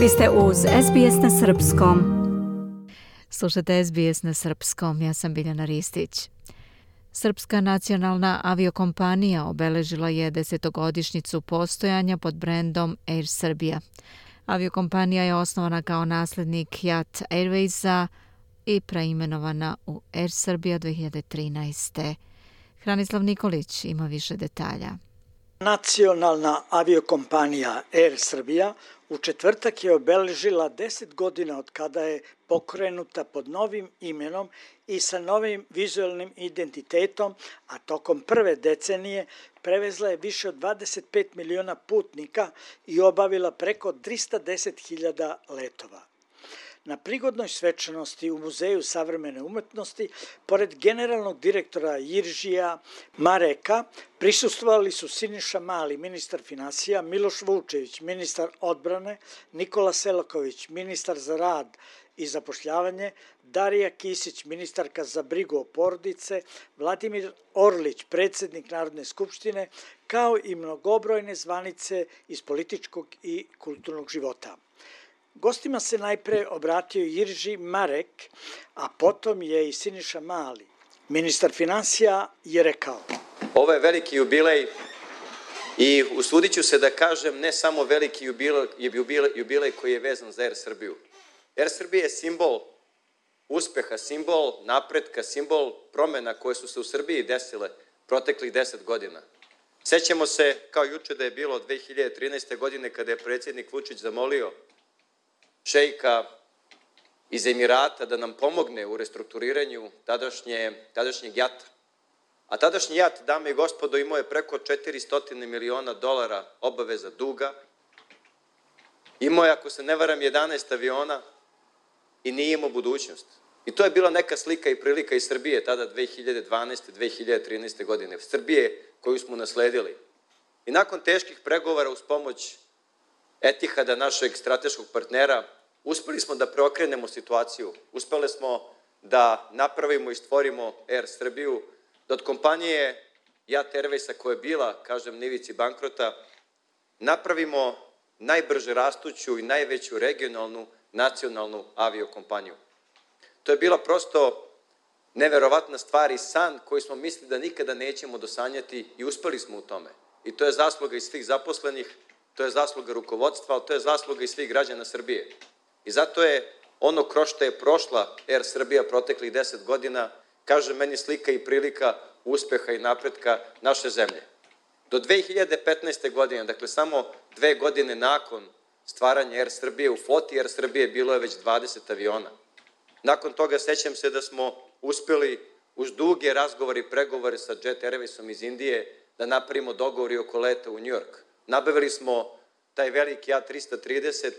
Vi ste uz SBS na Srpskom. Slušate SBS na Srpskom, ja sam Biljana Ristić. Srpska nacionalna aviokompanija obeležila je desetogodišnjicu postojanja pod brendom Air Serbia. Aviokompanija je osnovana kao naslednik Jat Airwaysa i preimenovana u Air Serbia 2013. Hranislav Nikolić ima više detalja. Nacionalna aviokompanija Air Srbija u četvrtak je obeležila 10 godina od kada je pokrenuta pod novim imenom i sa novim vizualnim identitetom, a tokom prve decenije prevezla je više od 25 miliona putnika i obavila preko 310.000 letova. Na prigodnoj svečanosti u Muzeju savremene umetnosti, pored generalnog direktora Jiržija Mareka, prisustvovali su Siniša Mali, ministar finansija, Miloš Vučević, ministar odbrane, Nikola Selaković, ministar za rad i zapošljavanje, Darija Kisić, ministarka za brigu o porodice, Vladimir Orlić, predsednik Narodne skupštine, kao i mnogobrojne zvanice iz političkog i kulturnog života. Gostima se najpre obratio Jirži Marek, a potom je i Siniša Mali. Ministar financija je rekao. Ovo je veliki jubilej i usudit ću se da kažem ne samo veliki jubilej, jubilej, jubilej koji je vezan za Air Srbiju. Air Srbija je simbol uspeha, simbol napretka, simbol promena koje su se u Srbiji desile proteklih deset godina. Sećamo se kao juče da je bilo 2013. godine kada je predsjednik Vučić zamolio šejka iz Emirata da nam pomogne u restrukturiranju tadašnje, tadašnjeg jata. A tadašnji jat, dame i gospodo, imao je preko 400 miliona dolara obaveza duga. Imao je, ako se ne varam, 11 aviona i nije imao budućnost. I to je bila neka slika i prilika iz Srbije tada 2012. 2013. godine. Srbije koju smo nasledili. I nakon teških pregovora uz pomoć Etihada, našeg strateškog partnera, uspeli smo da preokrenemo situaciju. Uspeli smo da napravimo i stvorimo Air Srbiju, da od kompanije Jat Airwaysa koja je bila, kažem, nivici bankrota, napravimo najbrže rastuću i najveću regionalnu nacionalnu aviokompaniju. To je bila prosto neverovatna stvar i san koji smo mislili da nikada nećemo dosanjati i uspeli smo u tome. I to je zasluga i svih zaposlenih, to je zasluga rukovodstva, ali to je zasluga i svih građana Srbije. I zato je ono kroz što je prošla Air Srbija proteklih deset godina, kaže meni slika i prilika uspeha i napretka naše zemlje. Do 2015. godine, dakle samo dve godine nakon stvaranja Air Srbije, u floti Air Srbije bilo je već 20 aviona. Nakon toga sećam se da smo uspeli uz duge razgovore i pregovore sa Jet Airwaysom iz Indije da napravimo dogovori oko leta u New York. Nabavili smo taj veliki A330,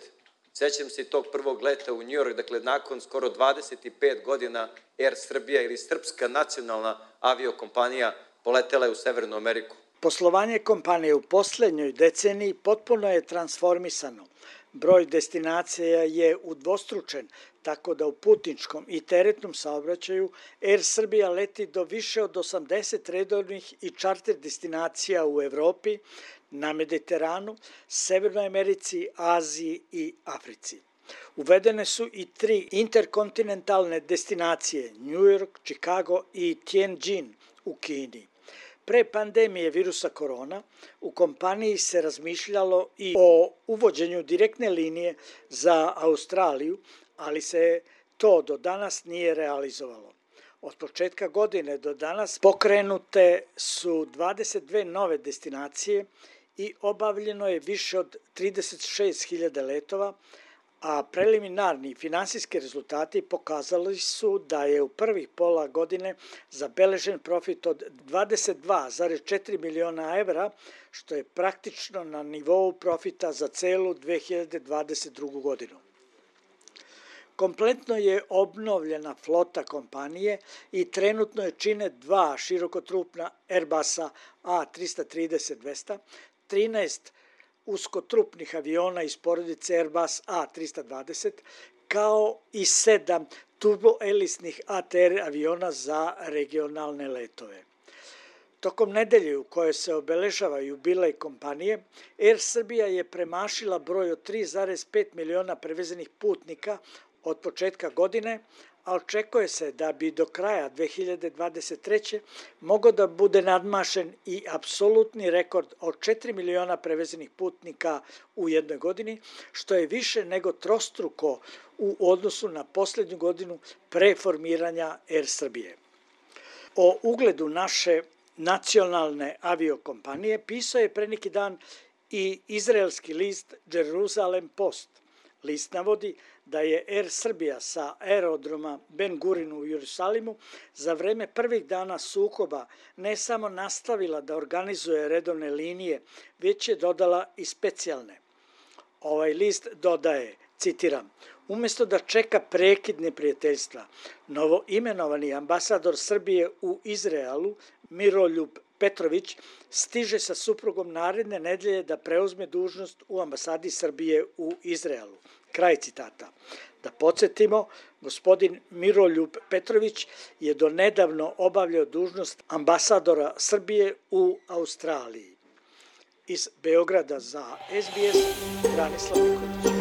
sećam se tog prvog leta u New York, dakle nakon skoro 25 godina Air Srbija ili Srpska nacionalna aviokompanija poletela je u Severnu Ameriku. Poslovanje kompanije u poslednjoj deceniji potpuno je transformisano. Broj destinacija je udvostručen, tako da u putničkom i teretnom saobraćaju Air Srbija leti do više od 80 redovnih i čarter destinacija u Evropi, na Mediteranu, Severnoj Americi, Aziji i Africi. Uvedene su i tri interkontinentalne destinacije New York, Chicago i Tianjin u Kini. Pre pandemije virusa korona u kompaniji se razmišljalo i o uvođenju direktne linije za Australiju, ali se to do danas nije realizovalo. Od početka godine do danas pokrenute su 22 nove destinacije i obavljeno je više od 36.000 letova, a preliminarni finansijski rezultati pokazali su da je u prvih pola godine zabeležen profit od 22,4 miliona evra, što je praktično na nivou profita za celu 2022. godinu. Kompletno je obnovljena flota kompanije i trenutno je čine dva širokotrupna Airbusa A330-200, 13 uskotrupnih aviona iz porodice Airbus A320, kao i sedam turboelisnih ATR aviona za regionalne letove. Tokom nedelje u kojoj se obeležava jubilej kompanije, Air Srbija je premašila broj od 3,5 miliona prevezenih putnika od početka godine, a očekuje se da bi do kraja 2023. mogo da bude nadmašen i apsolutni rekord od 4 miliona prevezenih putnika u jednoj godini, što je više nego trostruko u odnosu na poslednju godinu pre formiranja Air Srbije. O ugledu naše nacionalne aviokompanije pisao je pre neki dan i izraelski list Jerusalem Post. List navodi da je Air Srbija sa aerodroma Ben Gurin u Jerusalimu za vreme prvih dana sukoba ne samo nastavila da organizuje redovne linije, već je dodala i specijalne. Ovaj list dodaje, citiram, umesto da čeka prekid neprijateljstva, novo imenovani ambasador Srbije u Izraelu, Miroljub Petrović, stiže sa suprugom naredne nedelje da preuzme dužnost u ambasadi Srbije u Izraelu. Kraj citata. Da podsjetimo, gospodin Miroljub Petrović je do nedavno obavljao dužnost ambasadora Srbije u Australiji. Iz Beograda za SBS, Branislav Nikolić.